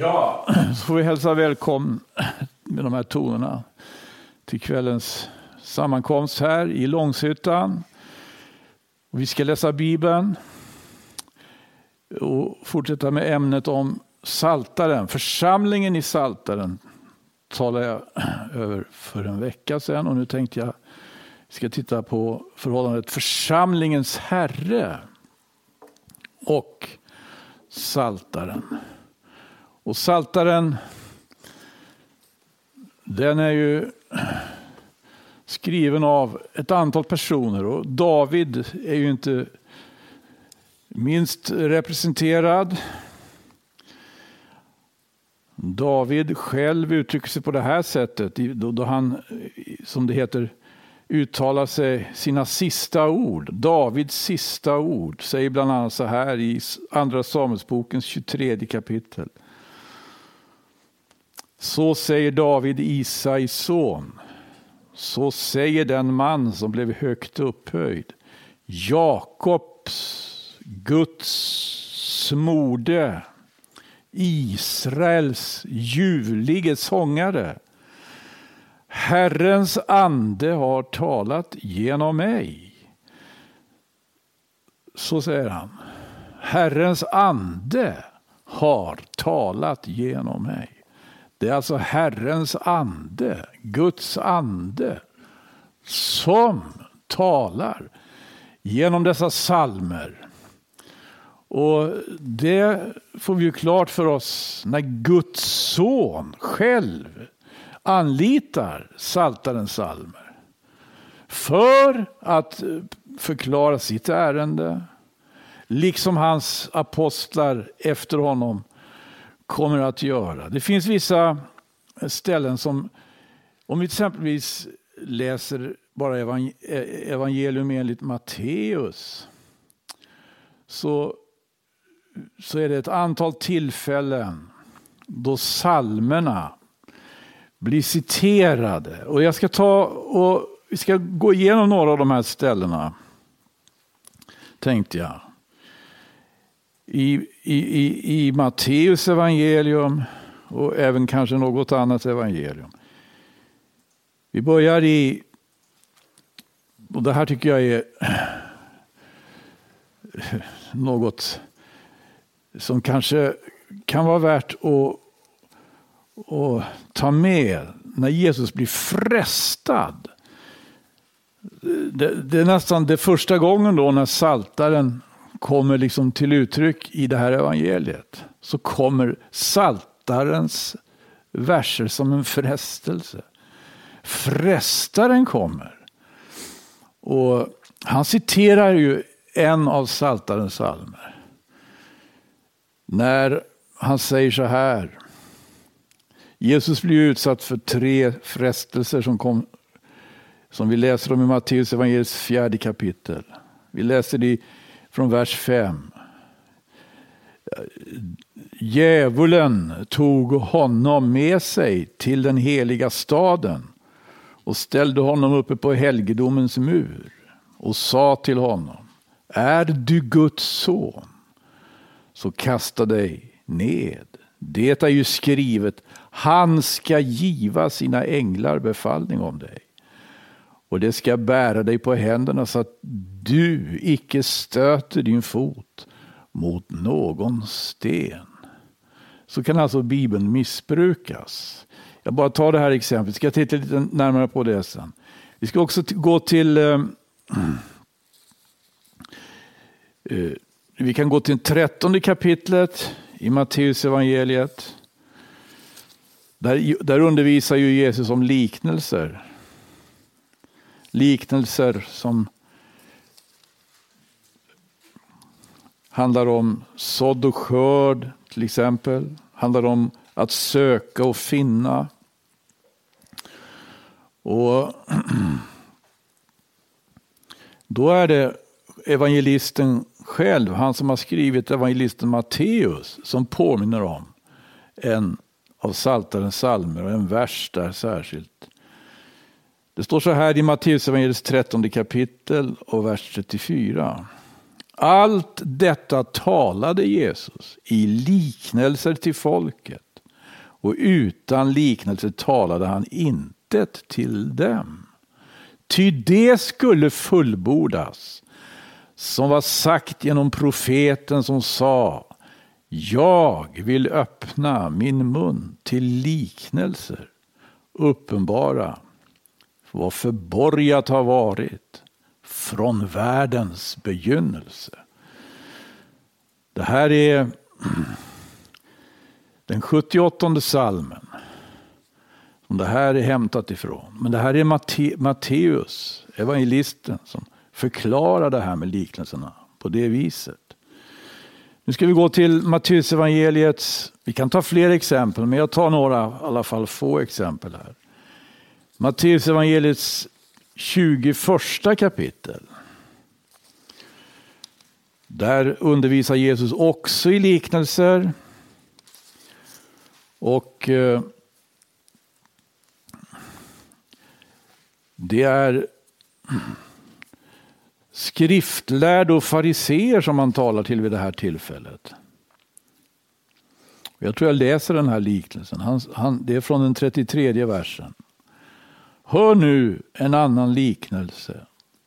Ja, så får vi hälsa välkommen med de här tonerna till kvällens sammankomst här i Långshyttan. Vi ska läsa Bibeln och fortsätta med ämnet om Saltaren. Församlingen i Saltaren talade jag över för en vecka sedan och nu tänkte jag vi ska titta på förhållandet församlingens Herre och Saltaren. Och Saltaren den är ju skriven av ett antal personer och David är ju inte minst representerad. David själv uttrycker sig på det här sättet då han, som det heter, uttalar sig sina sista ord. Davids sista ord säger bland annat så här i Andra Samuelsbokens 23 kapitel. Så säger David, Isais son. Så säger den man som blev högt upphöjd. Jakobs, Guds smorde. Israels ljuvlige sångare. Herrens ande har talat genom mig. Så säger han. Herrens ande har talat genom mig. Det är alltså Herrens ande, Guds ande, som talar genom dessa salmer. Och det får vi ju klart för oss när Guds son själv anlitar Saltarens salmer för att förklara sitt ärende, liksom hans apostlar efter honom kommer att göra. Det finns vissa ställen som, om vi exempelvis läser bara eh, evangelium enligt Matteus, så, så är det ett antal tillfällen då salmerna blir citerade. Och jag ska ta och vi ska gå igenom några av de här ställena. Tänkte jag i, i, i, i Matteus evangelium och även kanske något annat evangelium. Vi börjar i, och det här tycker jag är något som kanske kan vara värt att, att ta med när Jesus blir frestad. Det, det, är nästan det första gången då när saltaren kommer liksom till uttryck i det här evangeliet. Så kommer saltarens verser som en frestelse. Frestaren kommer. Och han citerar ju en av saltarens psalmer. När han säger så här. Jesus blir utsatt för tre frestelser som, kom, som vi läser om i Matteus evangeliets fjärde kapitel. Vi läser det i från vers 5. Djävulen tog honom med sig till den heliga staden och ställde honom uppe på helgedomens mur och sa till honom, är du Guds son, så kasta dig ned. Det är ju skrivet, han ska giva sina änglar befallning om dig och det ska bära dig på händerna så att du icke stöter din fot mot någon sten. Så kan alltså Bibeln missbrukas. Jag bara tar det här exemplet, ska titta lite närmare på det sen. Vi ska också gå till eh, eh, vi kan gå till trettonde kapitlet i Matteus evangeliet. Där, där undervisar ju Jesus om liknelser liknelser som handlar om sådd och skörd till exempel. Handlar om att söka och finna. Och Då är det evangelisten själv, han som har skrivit evangelisten Matteus, som påminner om en av Saltarens salmer och en vers där särskilt. Det står så här i Matteus evangelis 13 kapitel och vers 34. Allt detta talade Jesus i liknelser till folket. Och utan liknelse talade han intet till dem. Ty det skulle fullbordas som var sagt genom profeten som sa Jag vill öppna min mun till liknelser, uppenbara vad förborgat har varit från världens begynnelse. Det här är den 78 salmen. Som det här är hämtat ifrån. Men det här är Matte Matteus, evangelisten, som förklarar det här med liknelserna på det viset. Nu ska vi gå till Matteusevangeliets, vi kan ta fler exempel, men jag tar några, i alla fall få exempel här. Matteus evangeliets 21 kapitel. Där undervisar Jesus också i liknelser. Och eh, det är skriftlärda och fariseer som man talar till vid det här tillfället. Jag tror jag läser den här liknelsen. Han, han, det är från den 33 versen. Hör nu en annan liknelse.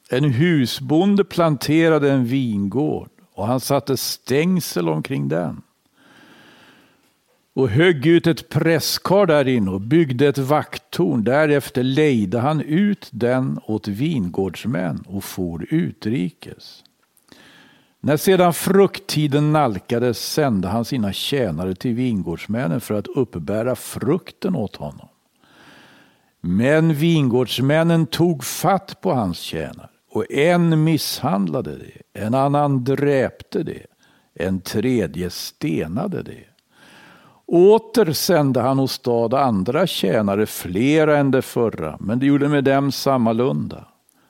En husbonde planterade en vingård och han satte stängsel omkring den. Och högg ut ett presskar där inne och byggde ett vakttorn. Därefter lejde han ut den åt vingårdsmän och for utrikes. När sedan frukttiden nalkades sände han sina tjänare till vingårdsmännen för att uppbära frukten åt honom. Men vingårdsmännen tog fatt på hans tjänare och en misshandlade det, en annan dräpte det, en tredje stenade det. Åter sände han åstad andra tjänare, flera än de förra, men det gjorde med dem sammalunda.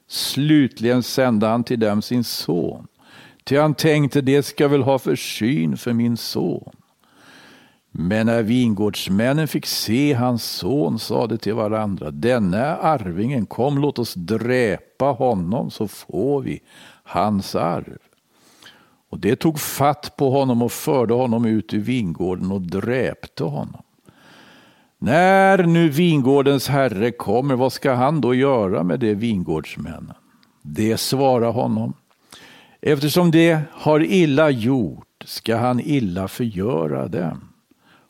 Slutligen sände han till dem sin son, ty han tänkte det ska väl ha försyn för min son. Men när vingårdsmännen fick se hans son sade till varandra, denne är arvingen, kom låt oss dräpa honom så får vi hans arv. Och det tog fatt på honom och förde honom ut ur vingården och dräpte honom. När nu vingårdens herre kommer, vad ska han då göra med de vingårdsmännen? Det svarar honom. Eftersom de har illa gjort ska han illa förgöra dem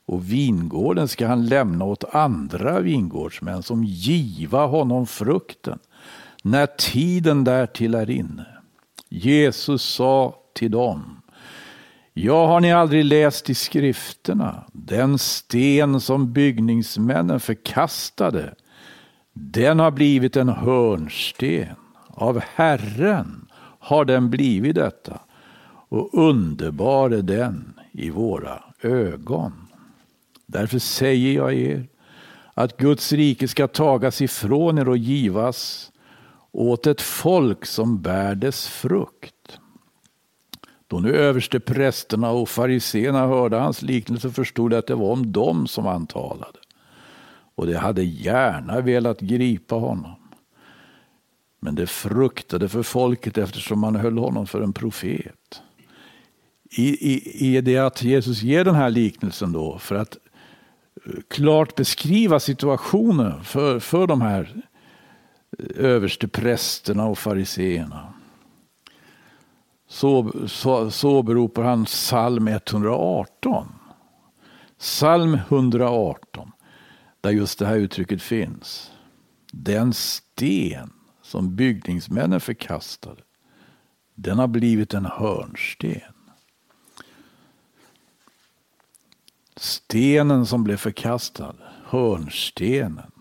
och vingården ska han lämna åt andra vingårdsmän som giva honom frukten när tiden därtill är inne. Jesus sa till dem, Ja, har ni aldrig läst i skrifterna, den sten som byggningsmännen förkastade, den har blivit en hörnsten. Av Herren har den blivit detta, och underbar är den i våra ögon. Därför säger jag er att Guds rike ska tagas ifrån er och givas åt ett folk som bär dess frukt. Då nu överste prästerna och fariseerna hörde hans liknelse förstod de att det var om dem som han talade. Och de hade gärna velat gripa honom. Men de fruktade för folket eftersom man höll honom för en profet. I, i, i det att Jesus ger den här liknelsen då för att klart beskriva situationen för, för de här eh, överste prästerna och fariseerna. Så, så, så åberopar han psalm 118. Psalm 118, där just det här uttrycket finns. Den sten som byggningsmännen förkastade, den har blivit en hörnsten. Stenen som blev förkastad, hörnstenen.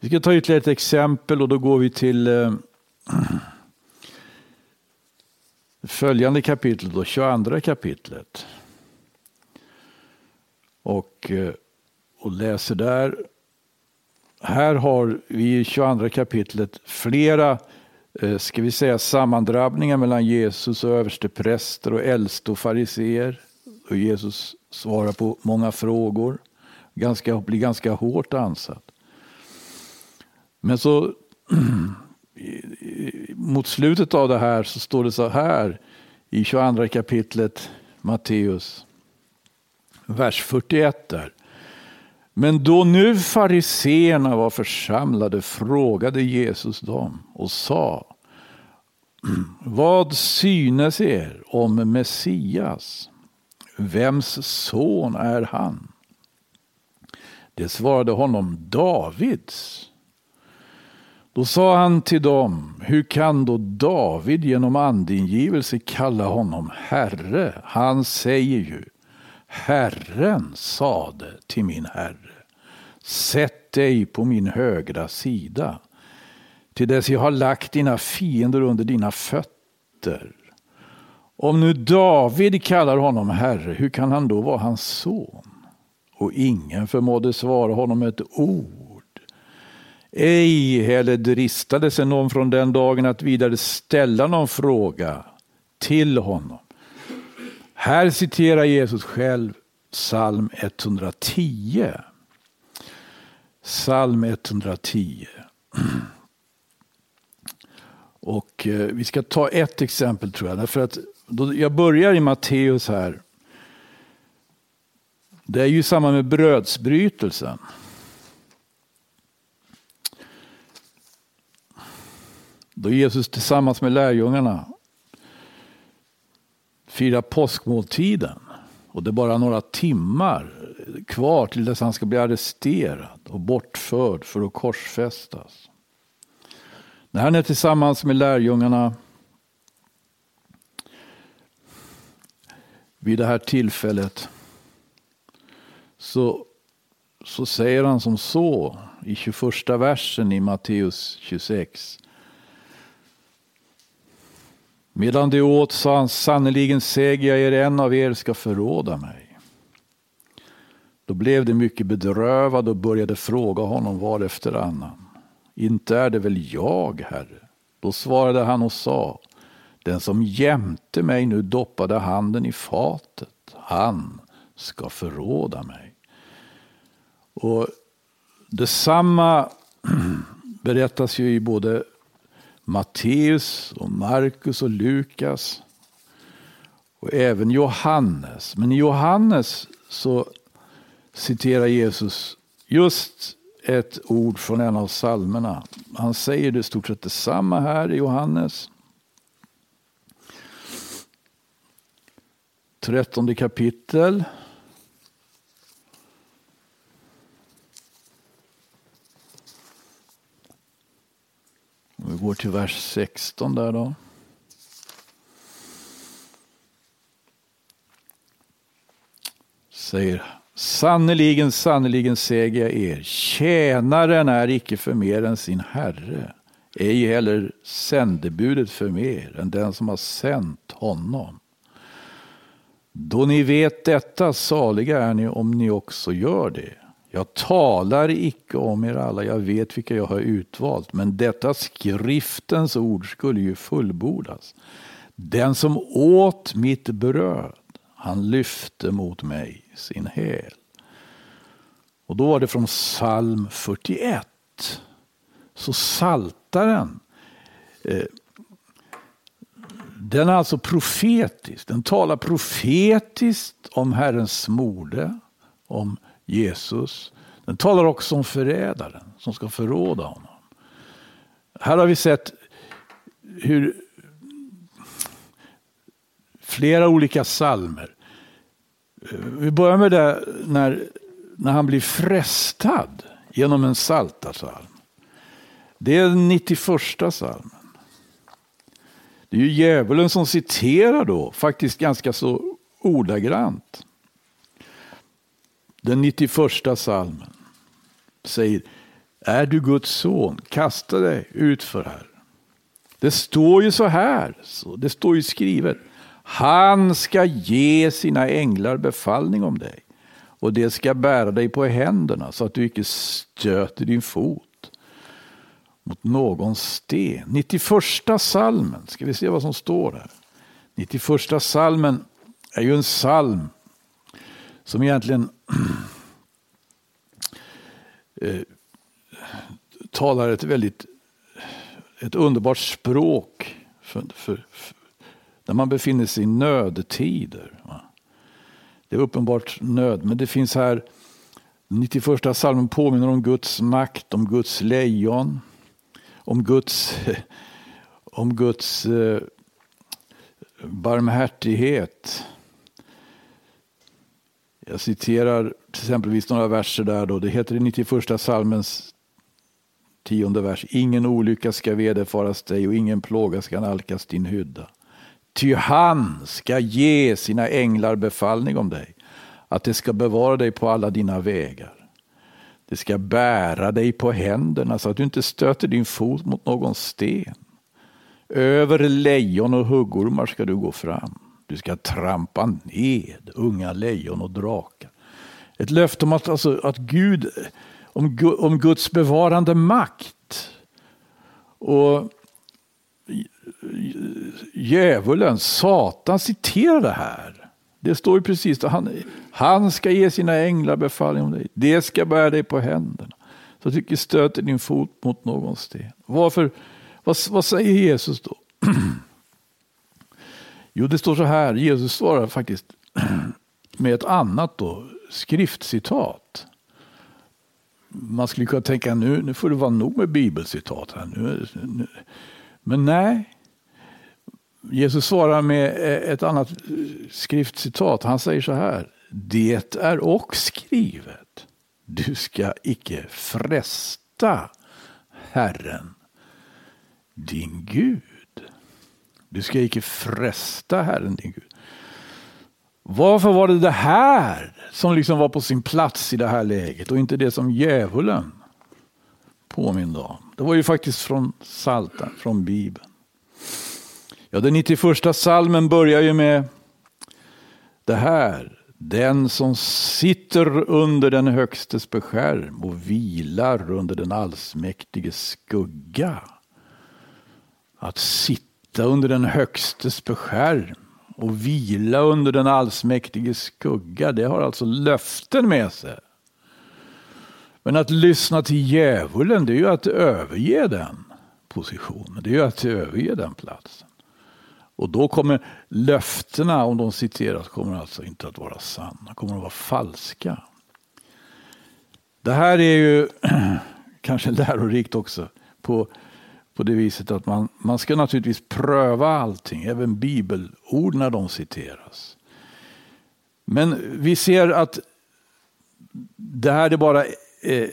Vi ska ta ytterligare ett exempel och då går vi till eh, följande kapitel, då, 22 kapitlet. Och, eh, och läser där. Här har vi i 22 kapitlet flera eh, ska vi säga, sammandrabbningar mellan Jesus och överstepräster och äldste och fariseer. Och Jesus svarar på många frågor, ganska, blir ganska hårt ansatt. Men så mot slutet av det här så står det så här i 22 kapitlet Matteus, vers 41 där. Men då nu fariseerna var församlade frågade Jesus dem och sa Vad synes er om Messias? Vems son är han? Det svarade honom Davids. Då sa han till dem, hur kan då David genom andingivelse kalla honom Herre? Han säger ju, Herren sade till min Herre, sätt dig på min högra sida, till dess jag har lagt dina fiender under dina fötter. Om nu David kallar honom Herre, hur kan han då vara hans son? Och ingen förmådde svara honom ett ord. Ej heller dristade sig någon från den dagen att vidare ställa någon fråga till honom. Här citerar Jesus själv psalm 110. Psalm 110. Och eh, vi ska ta ett exempel tror jag. Därför att då jag börjar i Matteus här. Det är ju samma med brödsbrytelsen. Då Jesus tillsammans med lärjungarna firar påskmåltiden. Och det är bara några timmar kvar till dess han ska bli arresterad och bortförd för att korsfästas. När han är tillsammans med lärjungarna vid det här tillfället så, så säger han som så i 21 versen i Matteus 26. Medan de åt sa han, sannerligen säger jag er, en av er ska förråda mig. Då blev de mycket bedrövade och började fråga honom var efter annan. Inte är det väl jag, Herre? Då svarade han och sa, den som jämte mig nu doppade handen i fatet, han ska förråda mig. Och Detsamma berättas ju i både Matteus och Markus och Lukas och även Johannes. Men i Johannes så citerar Jesus just ett ord från en av psalmerna. Han säger det stort sett detsamma här i Johannes. Trettonde kapitel. Vi går till vers 16 där då. Säger Sannerligen, sannerligen säger jag er, tjänaren är icke för mer än sin herre, ej heller sändebudet för mer än den som har sänt honom. Då ni vet detta, saliga är ni om ni också gör det. Jag talar icke om er alla, jag vet vilka jag har utvalt, men detta skriftens ord skulle ju fullbordas. Den som åt mitt bröd, han lyfte mot mig sin häl. Och då var det från psalm 41. Så saltaren, eh, den är alltså profetisk. Den talar profetiskt om Herrens morde, om Jesus. Den talar också om förrädaren som ska förråda honom. Här har vi sett hur flera olika salmer. Vi börjar med det när, när han blir frestad genom en saltarsalm. Det är den 91 salmen. Det är ju djävulen som citerar då, faktiskt ganska så ordagrant. Den 91 salmen säger Är du Guds son, kasta dig utför här. Det står ju så här, det står ju skrivet. Han ska ge sina änglar befallning om dig och det ska bära dig på händerna så att du icke stöter din fot mot någon sten. 91 salmen, ska vi se vad som står här. 91 salmen är ju en psalm som egentligen eh, talar ett väldigt ett underbart språk för, för, för, när man befinner sig i nödtider. Det är uppenbart nöd, men det finns här 91 salmen påminner om Guds makt, om Guds lejon, om Guds, om Guds eh, barmhärtighet. Jag citerar till exempelvis några verser där. Då. Det heter i 91 salmens tionde vers. Ingen olycka ska vederfaras dig och ingen plåga ska nalkas din hydda. Ty han ska ge sina änglar befallning om dig, att det ska bevara dig på alla dina vägar. Det ska bära dig på händerna så att du inte stöter din fot mot någon sten. Över lejon och huggormar ska du gå fram. Du ska trampa ned unga lejon och drakar. Ett löfte om att, alltså, att Gud, om, om Guds bevarande makt. Och djävulen, Satan citerar det här. Det står ju precis att han, han ska ge sina änglar befallning om dig. Det ska bära dig på händerna. Så tycker stöter din fot mot någon sten. Varför, vad, vad säger Jesus då? jo, det står så här. Jesus svarar faktiskt med ett annat då, skriftcitat. Man skulle kunna tänka nu, nu får det vara nog med bibelcitat. Här. Nu, nu. Men nej, Jesus svarar med eh, ett annat skriftcitat. Han säger så här. Det är och skrivet. Du ska icke fresta Herren, din Gud. Du ska icke fresta Herren, din Gud. Varför var det det här som liksom var på sin plats i det här läget och inte det som djävulen påminde om? Det var ju faktiskt från Salten, från Bibeln. Ja, den 91 salmen börjar ju med det här. Den som sitter under den högstes beskärm och vilar under den allsmäktiges skugga. Att sitta under den högstes beskärm och vila under den allsmäktiges skugga, det har alltså löften med sig. Men att lyssna till djävulen, det är ju att överge den positionen. Det är ju att överge den platsen. Och då kommer löftena, om de citeras, kommer alltså inte att vara sanna, kommer att vara falska. Det här är ju kanske lärorikt också på, på det viset att man, man ska naturligtvis pröva allting, även bibelord när de citeras. Men vi ser att det här är bara eh,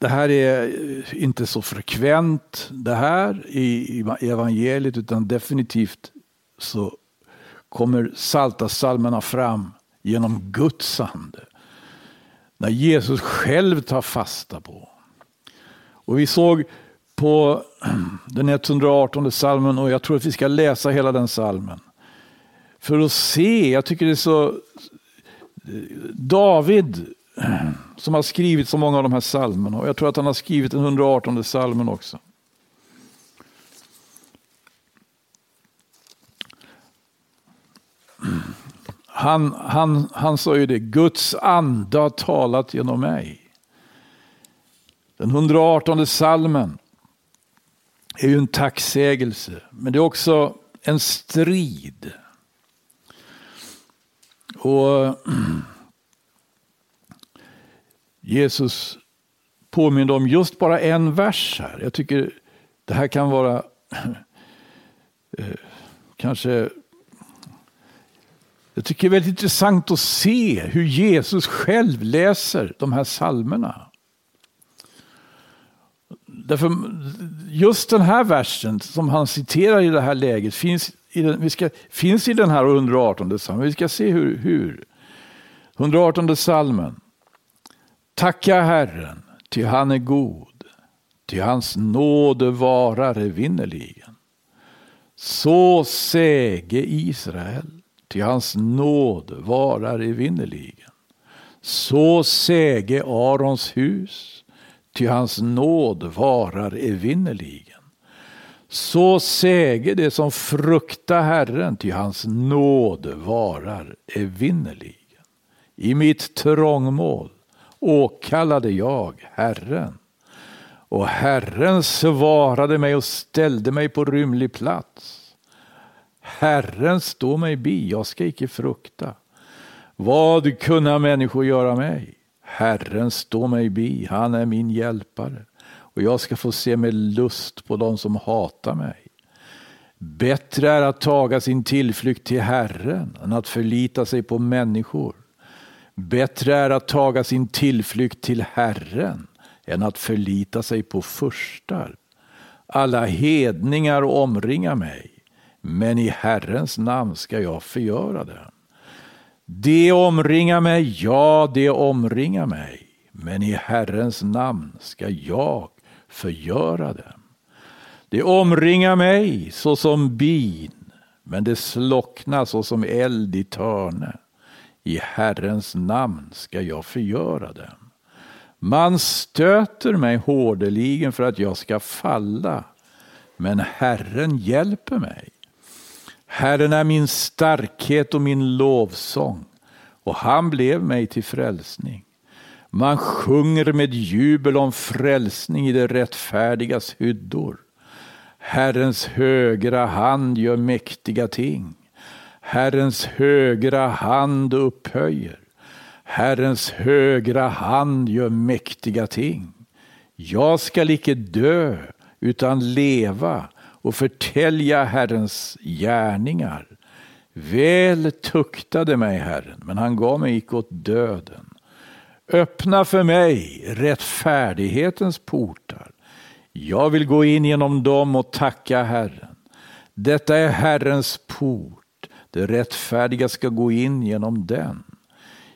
det här är eh, inte så frekvent det här i, evangeliet utan definitivt så kommer salta salmerna fram genom Guds ande. När Jesus själv tar fasta på. Och vi såg på den 118 salmen och jag tror att vi ska läsa hela den salmen. För att se, jag tycker det är så eh, David som har skrivit så många av de här psalmerna Och jag tror att han har skrivit den 118 salmen också. Han, han, han sa ju det, Guds ande har talat genom mig. Den 118 salmen är ju en tacksägelse, men det är också en strid. Och Jesus påminner om just bara en vers här. Jag tycker det här kan vara eh, kanske jag tycker det är väldigt intressant att se hur Jesus själv läser de här salmerna. Därför just den här versen som han citerar i det här läget finns i den, vi ska, finns i den här 118 salmen. Vi ska se hur. hur. 118 salmen. Tacka Herren, ty han är god, ty hans nåde varar evinnerligen. Så säge Israel, ty hans nåd varar evinnerligen. Så säge Arons hus, ty hans nåd varar evinnerligen. Så säge det som fruktar Herren, ty hans nåd varar evinnerligen. I mitt trångmål åkallade jag Herren. Och Herren svarade mig och ställde mig på rymlig plats. Herren står mig bi, jag ska icke frukta. Vad kunna människor göra mig? Herren står mig bi, han är min hjälpare och jag ska få se med lust på dem som hatar mig. Bättre är att taga sin tillflykt till Herren än att förlita sig på människor. Bättre är att taga sin tillflykt till Herren än att förlita sig på furstar. Alla hedningar omringar mig, men i Herrens namn ska jag förgöra dem. De omringar mig, ja, de omringar mig, men i Herrens namn ska jag förgöra dem. De omringar mig såsom bin, men det slocknar såsom eld i törne. I Herrens namn ska jag förgöra dem. Man stöter mig hårdeligen för att jag ska falla, men Herren hjälper mig. Herren är min starkhet och min lovsång, och han blev mig till frälsning. Man sjunger med jubel om frälsning i det rättfärdigas hyddor. Herrens högra hand gör mäktiga ting. Herrens högra hand upphöjer. Herrens högra hand gör mäktiga ting. Jag skall icke dö, utan leva och förtälja Herrens gärningar. Väl tuktade mig Herren, men han gav mig icke åt döden. Öppna för mig rättfärdighetens portar. Jag vill gå in genom dem och tacka Herren. Detta är Herrens port. Det rättfärdiga ska gå in genom den.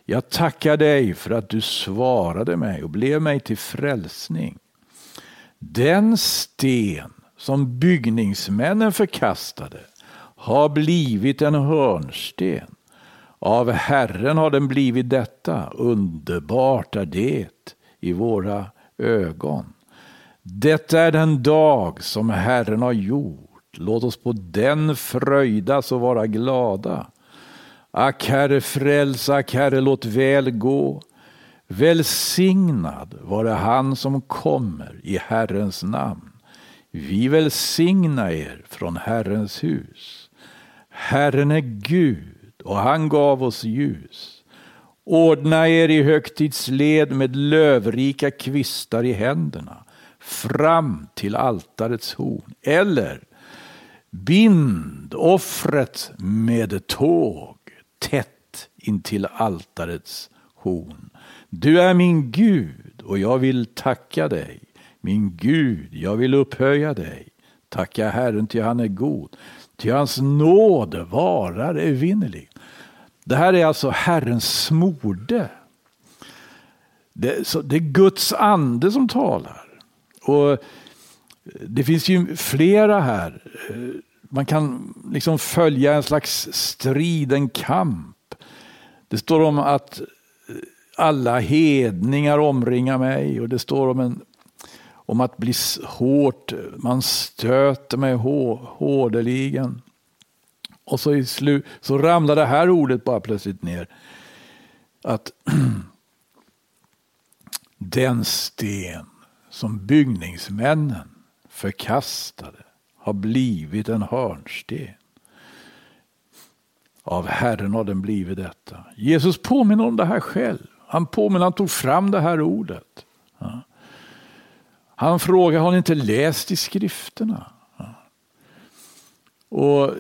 Jag tackar dig för att du svarade mig och blev mig till frälsning. Den sten som byggningsmännen förkastade har blivit en hörnsten. Av Herren har den blivit detta, underbart är det i våra ögon. Detta är den dag som Herren har gjort, låt oss på den fröjdas och vara glada. Ack Herre, fräls, ack Herre, låt väl gå. Välsignad vare han som kommer i Herrens namn. Vi välsigna er från Herrens hus. Herren är Gud och han gav oss ljus. Ordna er i högtidsled med lövrika kvistar i händerna fram till altarets horn. Eller bind offret med tåg tätt intill altarets horn. Du är min Gud och jag vill tacka dig. Min Gud, jag vill upphöja dig. Tacka Herren till han är god, till hans nåd varar evinnerlig. Det här är alltså Herrens smorde. Det, så, det är Guds ande som talar. Och det finns ju flera här. Man kan liksom följa en slags strid, en kamp. Det står om att alla hedningar omringar mig och det står om, en, om att bli hårt, man stöter mig hårdeligen. Och så i slu, så ramlar det här ordet bara plötsligt ner. Att den sten som byggningsmännen förkastade har blivit en hörnsten. Av Herren har den blivit detta. Jesus påminner om det här själv. Han påminner, han tog fram det här ordet. Han frågar, har ni inte läst i skrifterna? Och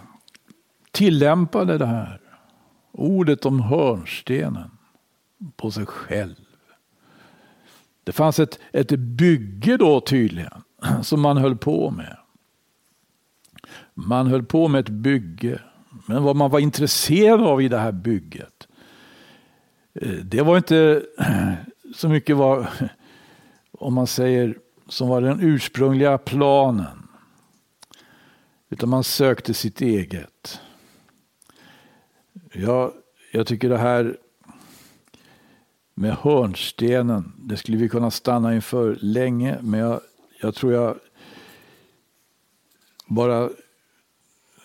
tillämpade det här ordet om hörnstenen på sig själv. Det fanns ett, ett bygge då tydligen som man höll på med. Man höll på med ett bygge. Men vad man var intresserad av i det här bygget eh, det var inte så mycket vad, om man säger, som var den ursprungliga planen. Utan man sökte sitt eget. Jag, jag tycker det här med hörnstenen, det skulle vi kunna stanna inför länge, men jag, jag tror jag bara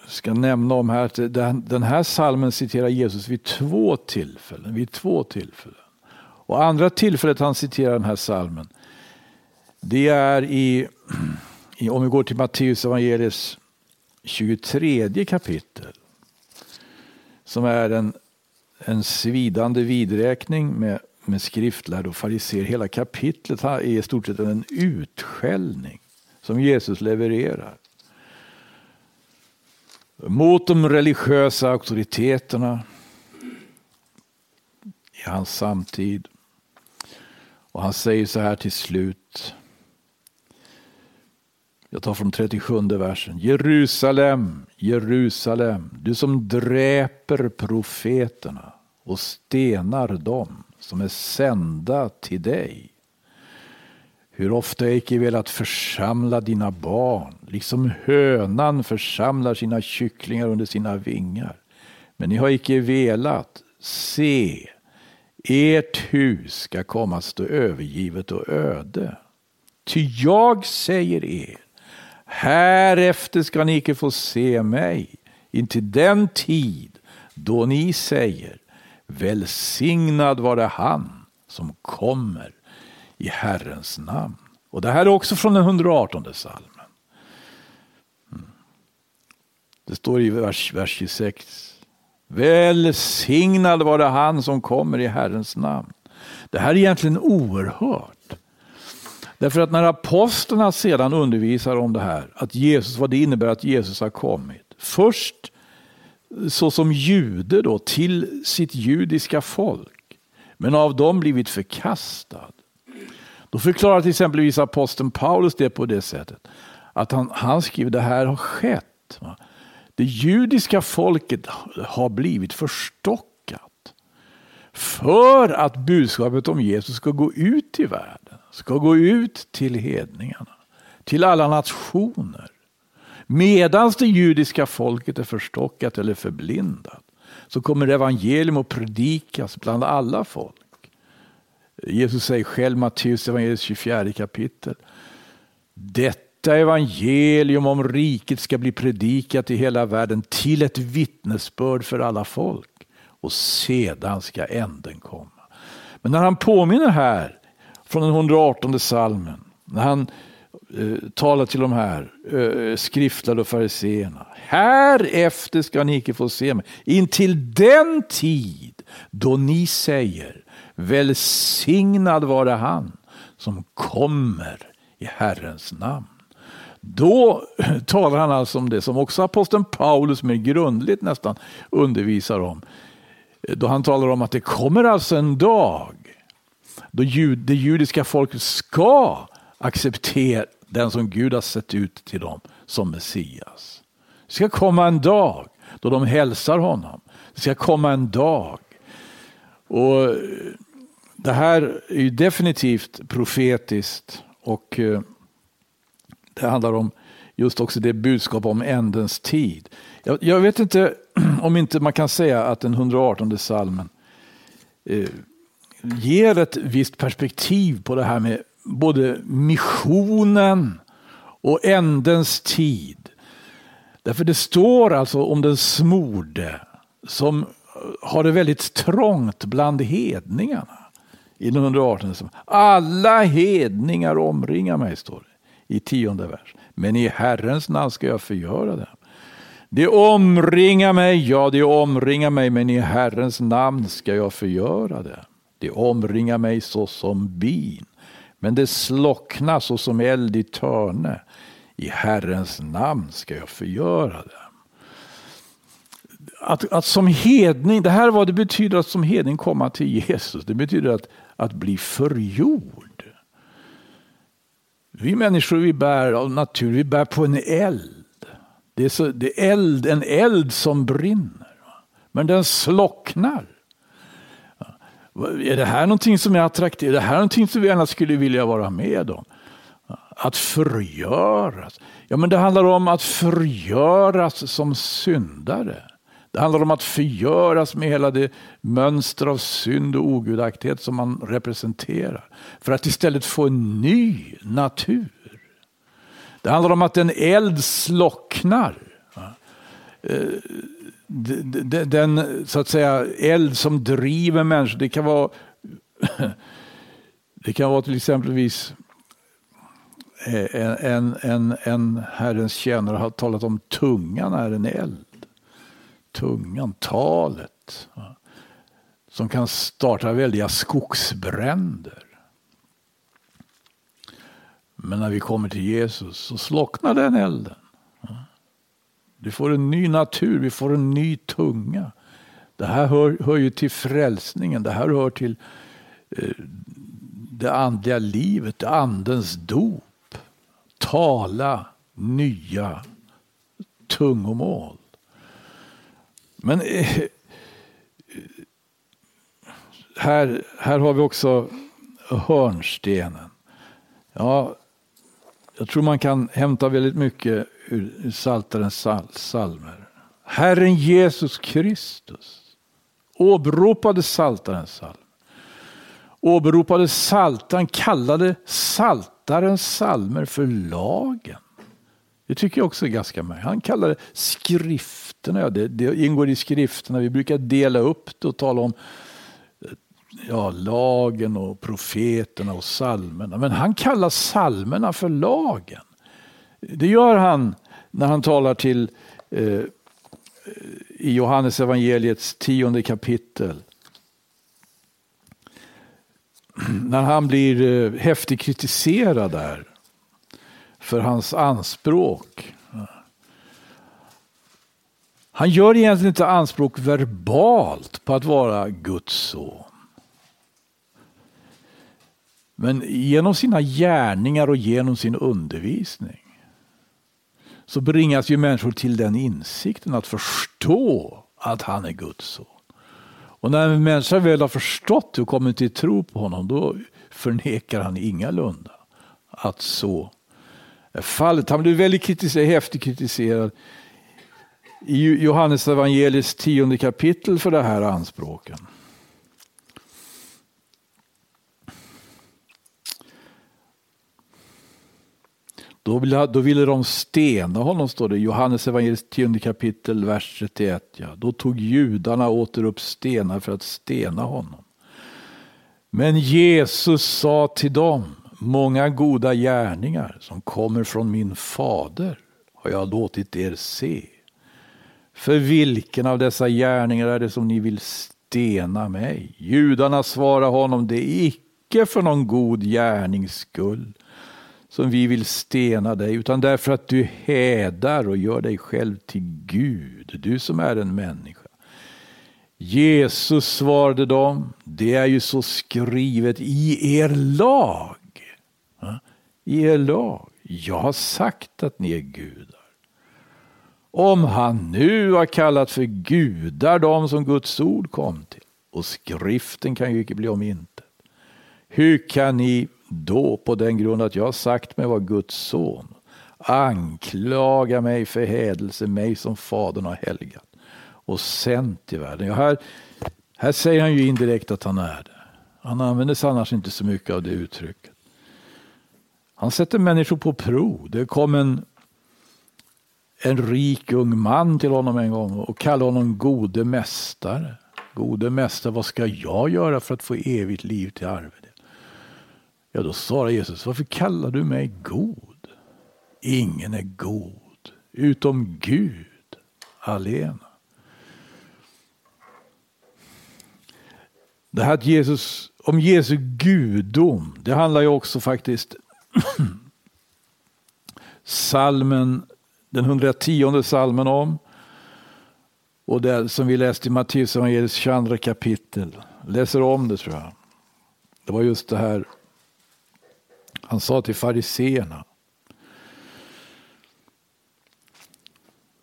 ska nämna om här att den, den här salmen citerar Jesus vid två tillfällen. Vid två tillfällen. Och andra tillfället han citerar den här salmen, det är i, i om vi går till Matteus evangeliets 23 kapitel. Som är en, en svidande vidräkning med med skriftlärd och fariséer. Hela kapitlet är i stort sett en utskällning som Jesus levererar. Mot de religiösa auktoriteterna i hans samtid. Och han säger så här till slut. Jag tar från 37 versen. Jerusalem, Jerusalem, du som dräper profeterna och stenar dem som är sända till dig. Hur ofta jag icke velat församla dina barn, liksom hönan församlar sina kycklingar under sina vingar. Men ni har icke velat. Se, ert hus ska komma stå övergivet och öde. Ty jag säger er, härefter ska ni icke få se mig, intill den tid då ni säger, välsignad vare han som kommer i Herrens namn. Och det här är också från den 118 salmen. Mm. Det står i vers, vers 26. Välsignad vare han som kommer i Herrens namn. Det här är egentligen oerhört. Därför att när apostlarna sedan undervisar om det här, att Jesus, vad det innebär att Jesus har kommit. Först såsom jude då till sitt judiska folk, men av dem blivit förkastad. Då förklarar till exempelvis aposteln Paulus det på det sättet att han, han skriver det här har skett. Det judiska folket har blivit förstockat för att budskapet om Jesus ska gå ut i världen, ska gå ut till hedningarna, till alla nationer. Medan det judiska folket är förstockat eller förblindat så kommer evangelium att predikas bland alla folk. Jesus säger själv, Matteus evangeliets 24 kapitel. Detta evangelium om riket ska bli predikat i hela världen till ett vittnesbörd för alla folk. Och sedan ska änden komma. Men när han påminner här från den 118 salmen, när han Eh, talar till de här eh, skriftlade och fariseerna. Härefter ska ni icke få se mig, intill den tid då ni säger Välsignad vare han som kommer i Herrens namn. Då talar han alltså om det som också aposteln Paulus mer grundligt nästan undervisar om. Eh, då han talar om att det kommer alltså en dag då det judiska folket ska acceptera den som Gud har sett ut till dem som Messias. Det ska komma en dag då de hälsar honom. Det ska komma en dag. Och eh, det här är ju definitivt profetiskt och eh, det handlar om just också det budskap om ändens tid. Jag, jag vet inte om inte man kan säga att den 118 salmen eh, ger ett visst perspektiv på det här med både missionen och ändens tid. Därför det står alltså om den smorde som har det väldigt trångt bland hedningarna i den 118. Alla hedningar omringar mig, står det i tionde vers. Men i Herrens namn ska jag förgöra det. Det omringar mig, ja det omringar mig, men i Herrens namn ska jag förgöra det. Det omringar mig såsom bin, men det slocknar såsom eld i törne. I Herrens namn ska jag förgöra dem. Att, att som hedning, det här är vad det betyder att som hedning komma till Jesus. Det betyder att att bli förgjord. Vi människor vi bär av natur, vi bär på en eld. Det är, så, det är eld, en eld som brinner. Men den slocknar. Är det här någonting som är attraktivt? Är det här någonting som vi gärna skulle vilja vara med om? Att förgöras. Ja, men det handlar om att förgöras som syndare. Det handlar om att förgöras med hela det mönster av synd och ogudaktighet som man representerar. För att istället få en ny natur. Det handlar om att en eld slocknar. Eh, den så att säga eld som driver människor. Det kan vara, det kan vara till exempelvis eh, en, en, en, en Herrens tjänare har talat om tungan är en eld tungan, talet. som kan starta väldiga skogsbränder. Men när vi kommer till Jesus så slocknar den elden. Du får en ny natur, vi får en ny tunga. Det här hör, hör ju till frälsningen, det här hör till eh, det andliga livet, andens dop. Tala nya tungomål. Men eh, här, här har vi också hörnstenen. Ja, jag tror man kan hämta väldigt mycket ur Psaltarens psalmer. Herren Jesus Kristus åberopade Psaltarens salm. Åberopade Psaltaren, kallade Psaltarens psalmer för lagen. Det tycker jag också är ganska märkligt. Han kallade skrifterna, det, det ingår i skrifterna, vi brukar dela upp det och tala om ja, lagen och profeterna och salmerna. Men han kallar salmerna för lagen. Det gör han när han talar till eh, i Johannes evangeliets tionde kapitel. När han blir eh, häftigt kritiserad där för hans anspråk. Han gör egentligen inte anspråk verbalt på att vara Guds son. Men genom sina gärningar och genom sin undervisning så bringas ju människor till den insikten att förstå att han är Guds son. Och när en människa väl har förstått och kommit till tro på honom då förnekar han ingalunda att så är fallet. Han blir väldigt kritiserad, häftigt kritiserad i Johannes evangeliets tionde kapitel för det här anspråken. Då ville, då ville de stena honom, står det i Johannes evangeliet 10 kapitel, vers 31. Ja. Då tog judarna åter upp stenar för att stena honom. Men Jesus sa till dem, många goda gärningar som kommer från min fader har jag låtit er se. För vilken av dessa gärningar är det som ni vill stena mig? Judarna svarade honom, det är icke för någon god gärnings skull som vi vill stena dig, utan därför att du hädar och gör dig själv till Gud, du som är en människa. Jesus svarade dem, det är ju så skrivet i er lag. I er lag. Jag har sagt att ni är gudar. Om han nu har kallat för gudar de som Guds ord kom till, och skriften kan ju inte bli om intet. Hur kan ni då på den grund att jag har sagt mig vara Guds son anklaga mig för hädelse, mig som Fadern har helgat och sänt i världen. Ja, här, här säger han ju indirekt att han är det. Han använder sig annars inte så mycket av det uttrycket. Han sätter människor på prov. Det kom en, en rik ung man till honom en gång och kallade honom gode mästare. Gode mästare, vad ska jag göra för att få evigt liv till arvet? Ja, då svarar Jesus, varför kallar du mig god? Ingen är god utom Gud alena. Det här att Jesus, om Jesu gudom, det handlar ju också faktiskt salmen, den 110 salmen om. Och det som vi läste i Matteus evangeliets 22 kapitel. Läser om det tror jag. Det var just det här han sa till fariseerna.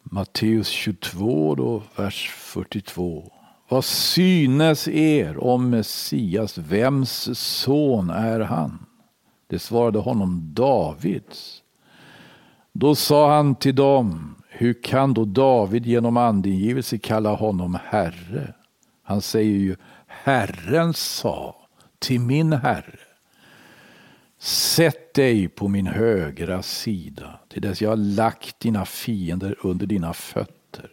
Matteus 22, då, vers 42. Vad synes er om Messias? Vems son är han? Det svarade honom Davids. Då sa han till dem, hur kan då David genom andingivelse kalla honom Herre? Han säger ju, Herren sa till min Herre. Sätt dig på min högra sida till dess jag har lagt dina fiender under dina fötter.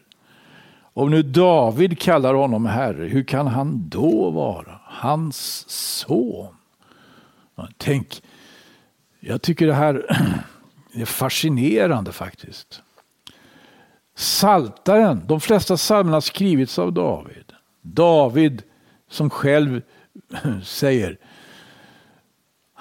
Om nu David kallar honom herre, hur kan han då vara hans son? Tänk, jag tycker det här är fascinerande faktiskt. Saltaren, de flesta psalmerna har skrivits av David. David som själv säger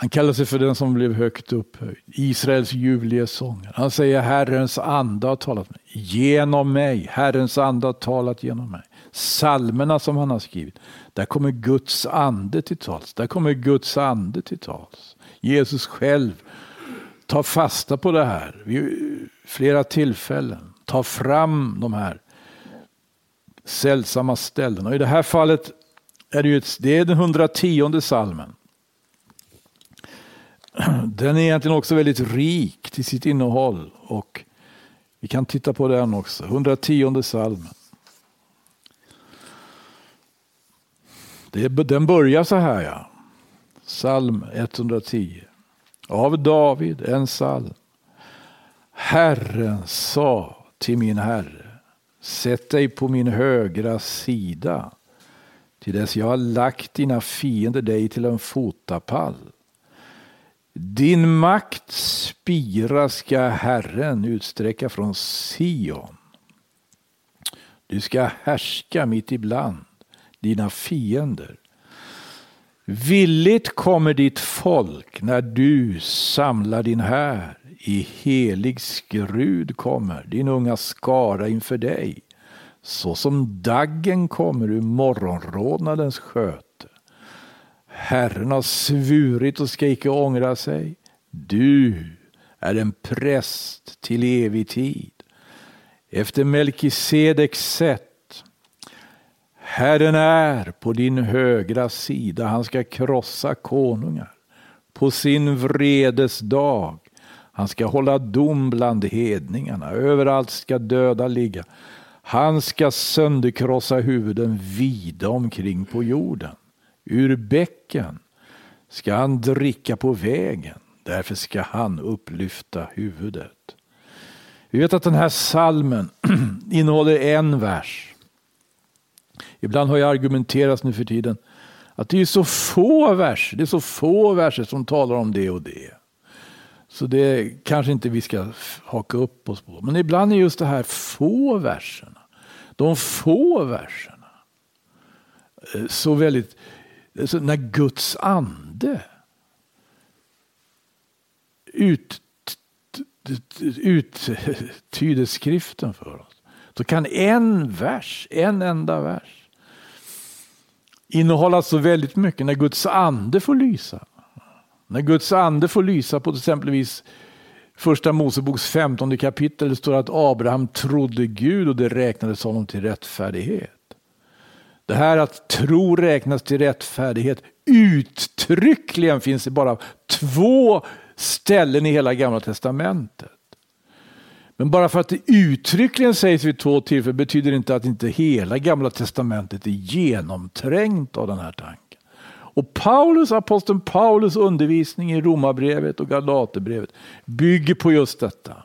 han kallar sig för den som blev högt upphöjd. Israels ljuvliga sångare. Han säger Herrens ande har talat med, genom mig. Herrens ande har talat genom mig. Salmerna som han har skrivit. Där kommer Guds ande till tals. Där kommer Guds ande till tals. Jesus själv tar fasta på det här vid flera tillfällen. Tar fram de här sällsamma ställena. Och I det här fallet är det, ju ett, det är den 110 salmen. Den är egentligen också väldigt rik till sitt innehåll. Och vi kan titta på den också. 110 salmen. Den börjar så här ja. Psalm 110. Av David, en psalm. Herren sa till min herre. Sätt dig på min högra sida. Till dess jag har lagt dina fiender dig till en fotapall. Din makt spira ska Herren utsträcka från Sion. Du ska härska mitt ibland dina fiender. Villigt kommer ditt folk när du samlar din här. I helig skrud kommer din unga skara inför dig. Så som daggen kommer ur morgonrodnadens sköte. Herren har svurit och ska icke ångra sig. Du är en präst till evig tid. Efter Melkisedeks sätt Herren är på din högra sida, han ska krossa konungar. På sin vredes dag, han ska hålla dom bland hedningarna, överallt ska döda ligga. Han ska sönderkrossa huvuden vida omkring på jorden. Ur bäcken ska han dricka på vägen, därför ska han upplyfta huvudet. Vi vet att den här salmen innehåller en vers Ibland har jag argumenterat nu för tiden att det är så få verser, det är så få verser som talar om det och det. Så det kanske inte vi ska haka upp oss på. Men ibland är just det här få verserna, de få verserna, eh, så väldigt, alltså när Guds ande ut, uttyder skriften för oss. så kan en vers, en enda vers innehålla så väldigt mycket när Guds ande får lysa. När Guds ande får lysa på exempelvis första Moseboks 15 kapitel det står att Abraham trodde Gud och det räknades honom till rättfärdighet. Det här att tro räknas till rättfärdighet uttryckligen finns det bara två ställen i hela gamla testamentet. Men bara för att det uttryckligen sägs vid två tillfällen betyder det inte att inte hela gamla testamentet är genomträngt av den här tanken. Och Paulus, aposteln Paulus undervisning i Romarbrevet och Galaterbrevet bygger på just detta.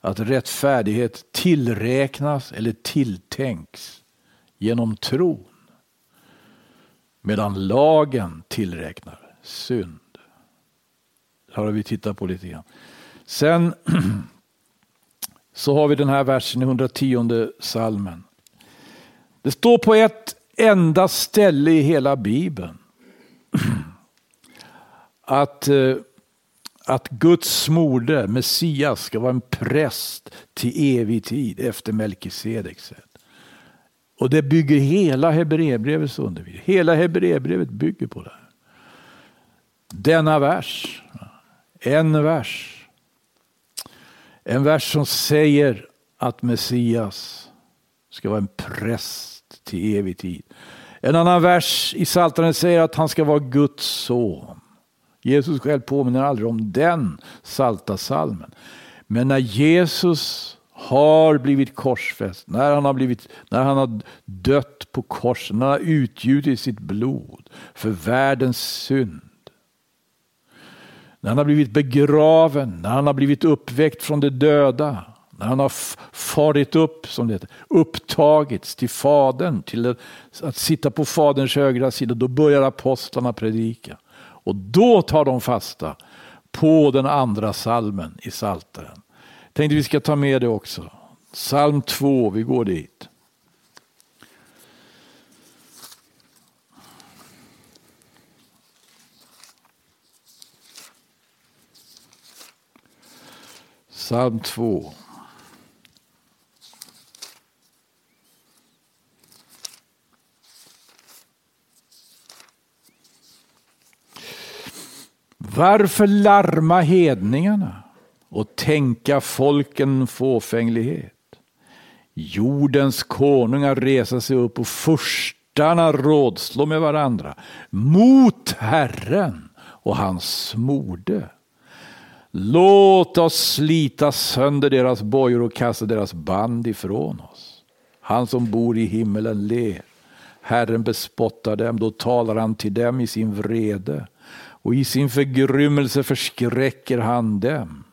Att rättfärdighet tillräknas eller tilltänks genom tron. Medan lagen tillräknar synd. Det har vi tittat på lite grann. Sen så har vi den här versen i 110 salmen. Det står på ett enda ställe i hela bibeln att, eh, att Guds moder, Messias, ska vara en präst till evig tid efter Melkisedeks sätt. Och det bygger hela Hebreerbrevets undervisning. Hela Hebreerbrevet bygger på det. Denna vers, en vers, en vers som säger att Messias ska vara en präst till evig tid. En annan vers i Psaltaren säger att han ska vara Guds son. Jesus själv påminner aldrig om den salta salmen. Men när Jesus har blivit korsfäst, när han har, blivit, när han har dött på korset, när han har utgjutit sitt blod för världens synd när han har blivit begraven, när han har blivit uppväckt från de döda, när han har farit upp, som det heter, upptagits till Fadern, till att sitta på Faderns högra sida, då börjar apostlarna predika. Och då tar de fasta på den andra salmen i Salteren. Tänkte vi ska ta med det också. Psalm 2, vi går dit. Psalm 2. Varför larma hedningarna? Och tänka folken fåfänglighet? Jordens konungar resa sig upp och furstarna rådslå med varandra mot Herren och hans smorde. Låt oss slita sönder deras bojor och kasta deras band ifrån oss. Han som bor i himmelen ler. Herren bespottar dem, då talar han till dem i sin vrede och i sin förgrymmelse förskräcker han dem.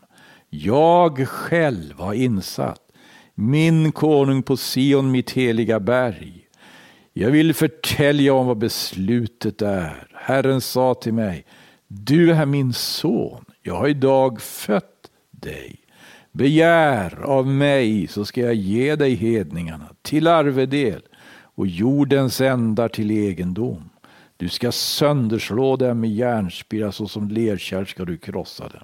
Jag själv har insatt min konung på Sion, mitt heliga berg. Jag vill förtälja om vad beslutet är. Herren sa till mig, du är min son, jag har idag fött dig. Begär av mig så ska jag ge dig hedningarna till arvedel och jordens ändar till egendom. Du ska sönderslå dem med järnspira så som lerkärl ska du krossa dem.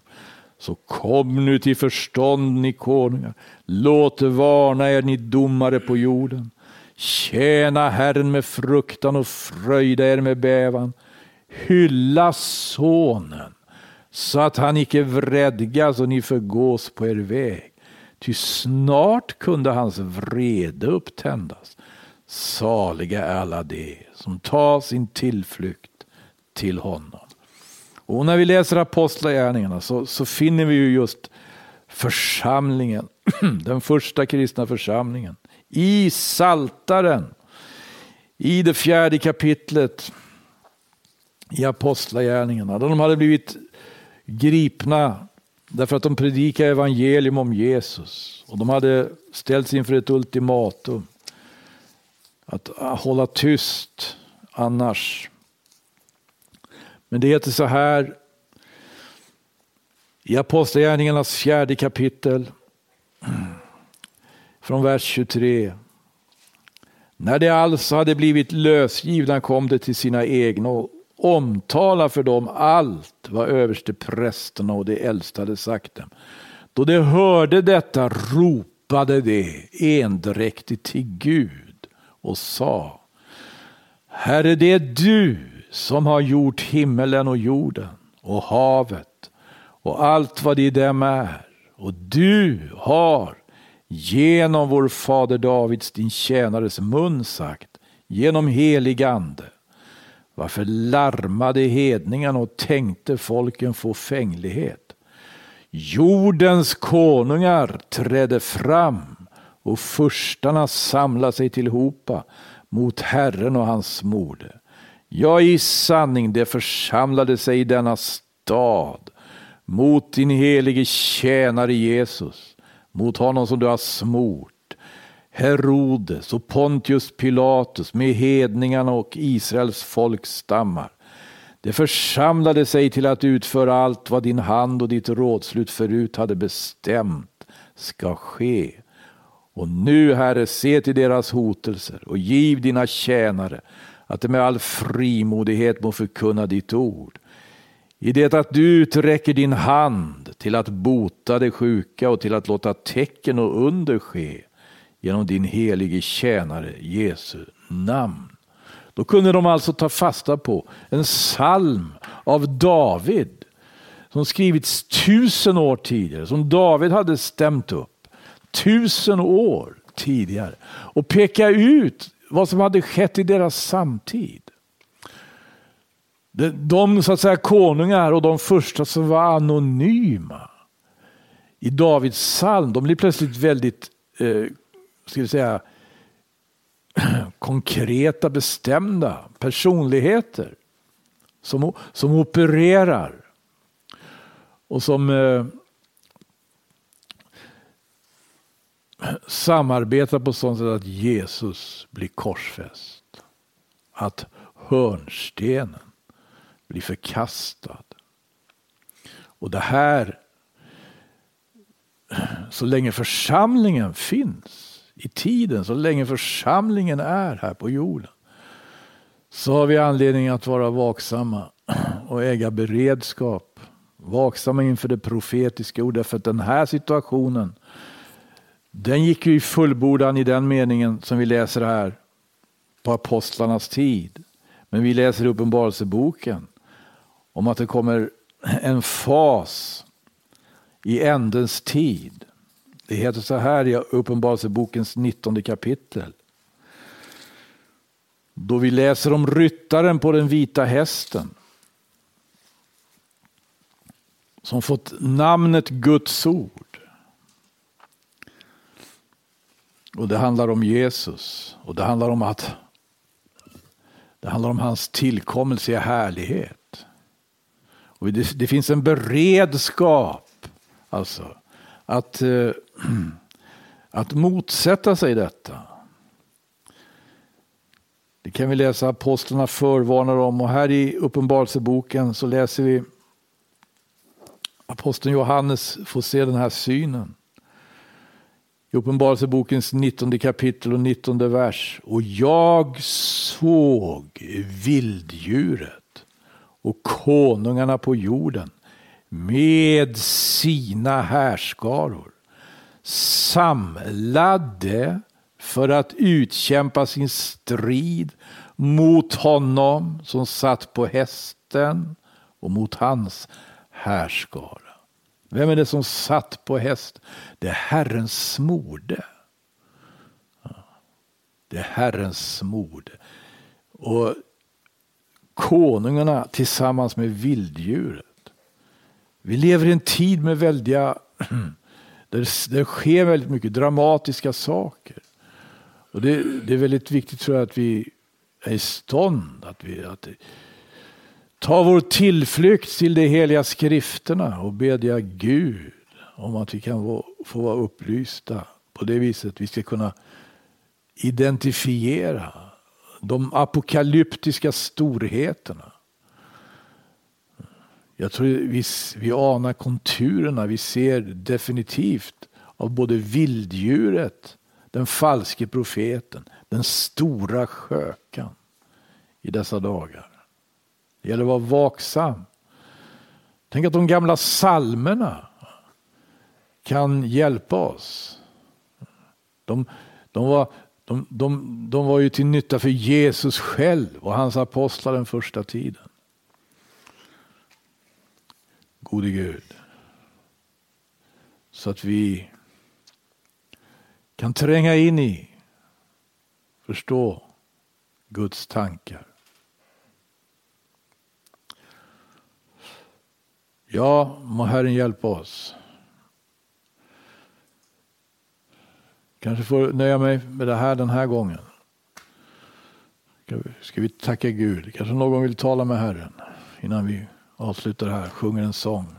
Så kom nu till förstånd, ni konungar. Låt varna er, ni domare på jorden. Tjäna Herren med fruktan och fröjda er med bävan. Hylla Sonen, så att han icke vredgas och ni förgås på er väg. Ty snart kunde hans vrede upptändas. Saliga är alla de som tar sin tillflykt till honom. Och när vi läser Apostlagärningarna så, så finner vi ju just församlingen, den första kristna församlingen, i Saltaren, i det fjärde kapitlet i Apostlagärningarna, där de hade blivit gripna därför att de predikade evangelium om Jesus. Och de hade ställts inför ett ultimatum. Att hålla tyst annars men det heter så här i Apostlagärningarnas fjärde kapitel från vers 23. När de alltså hade blivit lösgivna kom de till sina egna och omtala för dem allt vad överste prästerna och de äldste hade sagt dem. Då de hörde detta ropade de endräktigt till Gud och sa Herre, det är du som har gjort himmelen och jorden och havet och allt vad i dem är. Och du har genom vår fader Davids, din tjänares mun sagt, genom helig ande. Varför larmade hedningarna och tänkte folken få fänglighet? Jordens konungar trädde fram och furstarna samlade sig tillhopa mot Herren och hans mode. Ja, i sanning, det församlade sig i denna stad mot din helige tjänare Jesus, mot honom som du har smort. Herodes och Pontius Pilatus med hedningarna och Israels folkstammar. Det församlade sig till att utföra allt vad din hand och ditt rådslut förut hade bestämt ska ske. Och nu, Herre, se till deras hotelser och giv dina tjänare att de med all frimodighet må förkunna ditt ord. I det att du uträcker din hand till att bota de sjuka och till att låta tecken och under ske genom din helige tjänare Jesu namn. Då kunde de alltså ta fasta på en psalm av David som skrivits tusen år tidigare, som David hade stämt upp tusen år tidigare och peka ut vad som hade skett i deras samtid. De så att säga konungar och de första som var anonyma i Davids psalm, de blir plötsligt väldigt eh, ska vi säga, konkreta, bestämda personligheter som, som opererar och som eh, samarbetar på sånt sätt att Jesus blir korsfäst. Att hörnstenen blir förkastad. Och det här, så länge församlingen finns i tiden, så länge församlingen är här på jorden, så har vi anledning att vara vaksamma och äga beredskap vaksamma inför det profetiska ordet. För att den här situationen, den gick ju i fullbordan i den meningen som vi läser här på apostlarnas tid. Men vi läser i Uppenbarelseboken om att det kommer en fas i ändens tid. Det heter så här i Uppenbarelsebokens 19 kapitel. Då vi läser om ryttaren på den vita hästen. Som fått namnet Guds ord. Och det handlar om Jesus. Och det handlar om att det handlar om hans tillkommelse i härlighet. Och det, det finns en beredskap alltså att, eh, att motsätta sig detta. Det kan vi läsa apostlarna förvarnar om och här i Uppenbarelseboken så läser vi aposteln Johannes får se den här synen. I Uppenbarelsebokens 19 kapitel och 19 vers. Och jag såg vilddjuret och konungarna på jorden med sina härskaror samlade för att utkämpa sin strid mot honom som satt på hästen och mot hans härskara. Vem är det som satt på häst? Det är Herrens smorde. Det är Herrens smorde. Och konungarna tillsammans med vilddjuret. Vi lever i en tid med väldiga, där det sker väldigt mycket dramatiska saker. Och det, det är väldigt viktigt tror jag att vi är i stånd att vi att ta vår tillflykt till de heliga skrifterna och bedja Gud om att vi kan få, vara upplysta på det viset. Vi ska kunna identifiera de apokalyptiska storheterna. Jag tror vi, vi anar konturerna, vi ser definitivt av både vilddjuret, den falske profeten, den stora skökan i dessa dagar. Det gäller att vara vaksam. Tänk att de gamla salmerna kan hjälpa oss. De, de, var, de, de, de var ju till nytta för Jesus själv och hans apostlar den första tiden. Gode Gud. Så att vi kan tränga in i, förstå Guds tankar. Ja, må Herren hjälpa oss. Kanske får nöja mig med det här den här gången. Ska vi tacka Gud? Kanske någon vill tala med Herren innan vi avslutar här, sjunger en sång.